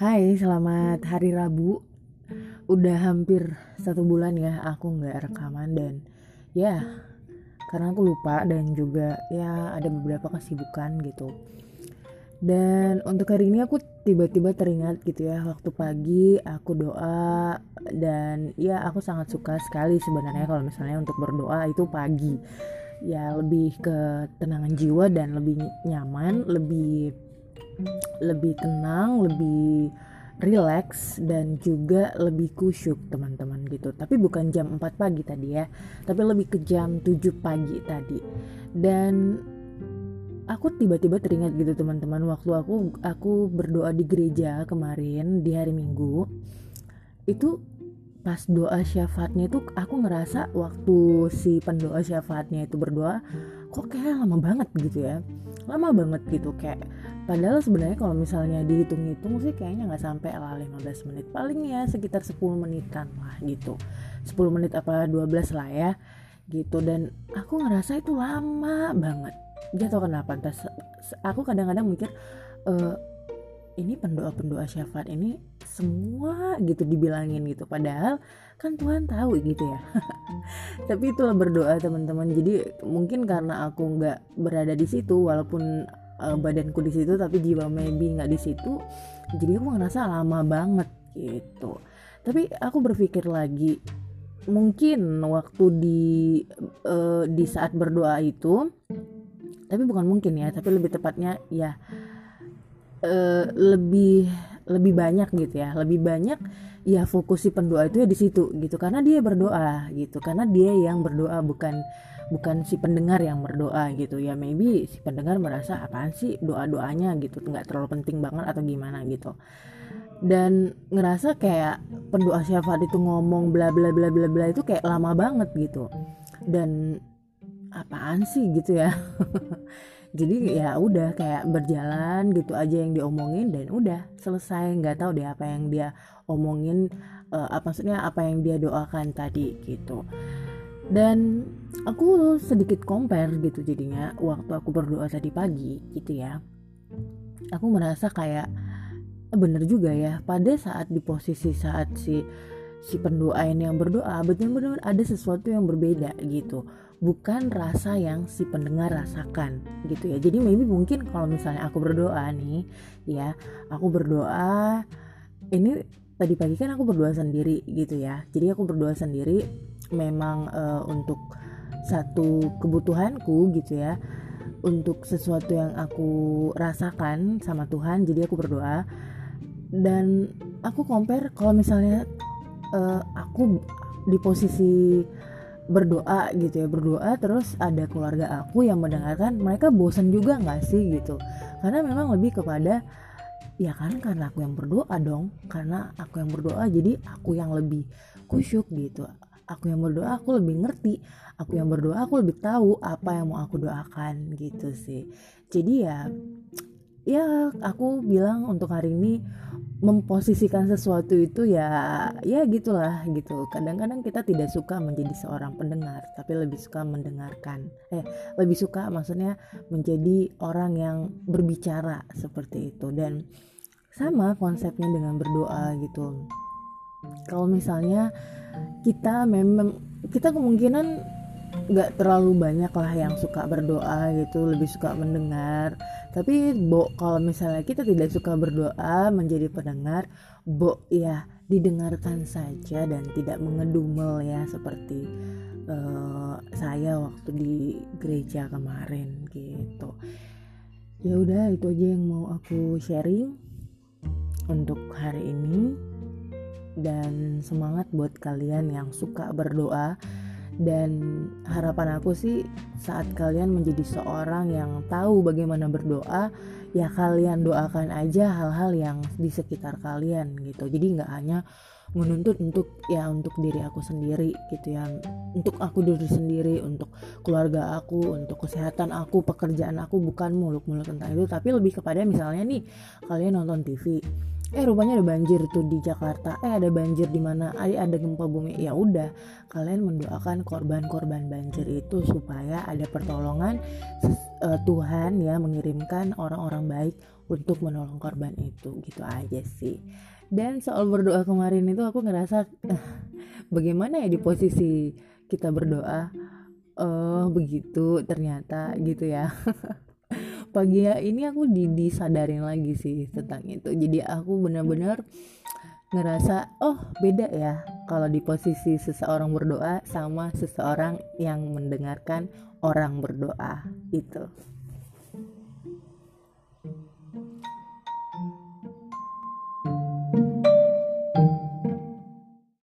Hai, selamat hari Rabu. Udah hampir satu bulan ya aku nggak rekaman dan ya karena aku lupa dan juga ya ada beberapa kesibukan gitu. Dan untuk hari ini aku tiba-tiba teringat gitu ya waktu pagi aku doa dan ya aku sangat suka sekali sebenarnya kalau misalnya untuk berdoa itu pagi. Ya lebih ke tenangan jiwa dan lebih nyaman, lebih lebih tenang, lebih relax dan juga lebih kusyuk teman-teman gitu. Tapi bukan jam 4 pagi tadi ya, tapi lebih ke jam 7 pagi tadi. Dan aku tiba-tiba teringat gitu teman-teman waktu aku aku berdoa di gereja kemarin di hari Minggu. Itu pas doa syafaatnya itu aku ngerasa waktu si pendoa syafaatnya itu berdoa kok kayak lama banget gitu ya lama banget gitu kayak padahal sebenarnya kalau misalnya dihitung-hitung sih kayaknya nggak sampai lah 15 menit. Paling ya sekitar 10 menitan lah gitu. 10 menit apa 12 lah ya gitu. Dan aku ngerasa itu lama banget. Gak tau kenapa? Entah, aku kadang-kadang mikir e, ini pendoa-pendoa syafaat ini semua gitu dibilangin gitu. Padahal kan Tuhan tahu gitu ya. Tapi itulah berdoa teman-teman. Jadi mungkin karena aku nggak berada di situ walaupun uh, badanku di situ tapi jiwa maybe nggak di situ jadi aku ngerasa lama banget gitu. Tapi aku berpikir lagi mungkin waktu di uh, di saat berdoa itu tapi bukan mungkin ya tapi lebih tepatnya ya uh, lebih lebih banyak gitu ya. Lebih banyak ya fokus si pendoa itu ya di situ gitu. Karena dia berdoa gitu. Karena dia yang berdoa bukan bukan si pendengar yang berdoa gitu. Ya maybe si pendengar merasa apaan sih doa doanya gitu. Nggak terlalu penting banget atau gimana gitu. Dan ngerasa kayak pendoa syafaat itu ngomong bla bla bla bla bla itu kayak lama banget gitu. Dan apaan sih? gitu ya jadi ya udah kayak berjalan gitu aja yang diomongin dan udah selesai. Nggak tahu deh apa yang dia omongin uh, apa maksudnya apa yang dia doakan tadi gitu. Dan aku sedikit compare gitu jadinya waktu aku berdoa tadi pagi gitu ya. Aku merasa kayak eh, bener juga ya pada saat di posisi saat si si pendoa ini yang berdoa benar-benar ada sesuatu yang berbeda gitu. Bukan rasa yang si pendengar rasakan gitu ya. Jadi maybe mungkin kalau misalnya aku berdoa nih ya aku berdoa ini tadi pagi kan aku berdoa sendiri gitu ya. Jadi aku berdoa sendiri memang uh, untuk satu kebutuhanku gitu ya untuk sesuatu yang aku rasakan sama Tuhan jadi aku berdoa. Dan aku compare kalau misalnya uh, aku di posisi berdoa gitu ya berdoa terus ada keluarga aku yang mendengarkan mereka bosan juga nggak sih gitu? Karena memang lebih kepada ya kan karena aku yang berdoa dong karena aku yang berdoa jadi aku yang lebih kusyuk gitu. Aku yang berdoa aku lebih ngerti. Aku yang berdoa aku lebih tahu apa yang mau aku doakan gitu sih. Jadi ya ya aku bilang untuk hari ini memposisikan sesuatu itu ya ya gitulah gitu. Kadang-kadang kita tidak suka menjadi seorang pendengar tapi lebih suka mendengarkan. Eh lebih suka maksudnya menjadi orang yang berbicara seperti itu. Dan sama konsepnya dengan berdoa gitu. Kalau misalnya kita memang kita kemungkinan nggak terlalu banyak lah yang suka berdoa gitu lebih suka mendengar. Tapi bo kalau misalnya kita tidak suka berdoa menjadi pendengar bo ya didengarkan saja dan tidak mengedumel ya seperti uh, saya waktu di gereja kemarin gitu. Ya udah itu aja yang mau aku sharing untuk hari ini. Dan semangat buat kalian yang suka berdoa dan harapan aku sih saat kalian menjadi seorang yang tahu bagaimana berdoa ya kalian doakan aja hal-hal yang di sekitar kalian gitu. Jadi nggak hanya menuntut untuk ya untuk diri aku sendiri gitu ya. Untuk aku diri sendiri untuk keluarga aku untuk kesehatan aku pekerjaan aku bukan muluk-muluk tentang itu. Tapi lebih kepada misalnya nih kalian nonton TV eh rupanya ada banjir tuh di Jakarta. Eh ada banjir di mana? Ada gempa bumi. Ya udah kalian mendoakan korban-korban banjir itu supaya ada pertolongan uh, Tuhan ya mengirimkan orang-orang baik untuk menolong korban itu. Gitu aja sih. Dan soal berdoa kemarin itu aku ngerasa uh, bagaimana ya di posisi kita berdoa? Oh begitu ternyata gitu ya pagi ini aku disadarin lagi sih tentang itu. Jadi aku benar-benar ngerasa oh beda ya kalau di posisi seseorang berdoa sama seseorang yang mendengarkan orang berdoa itu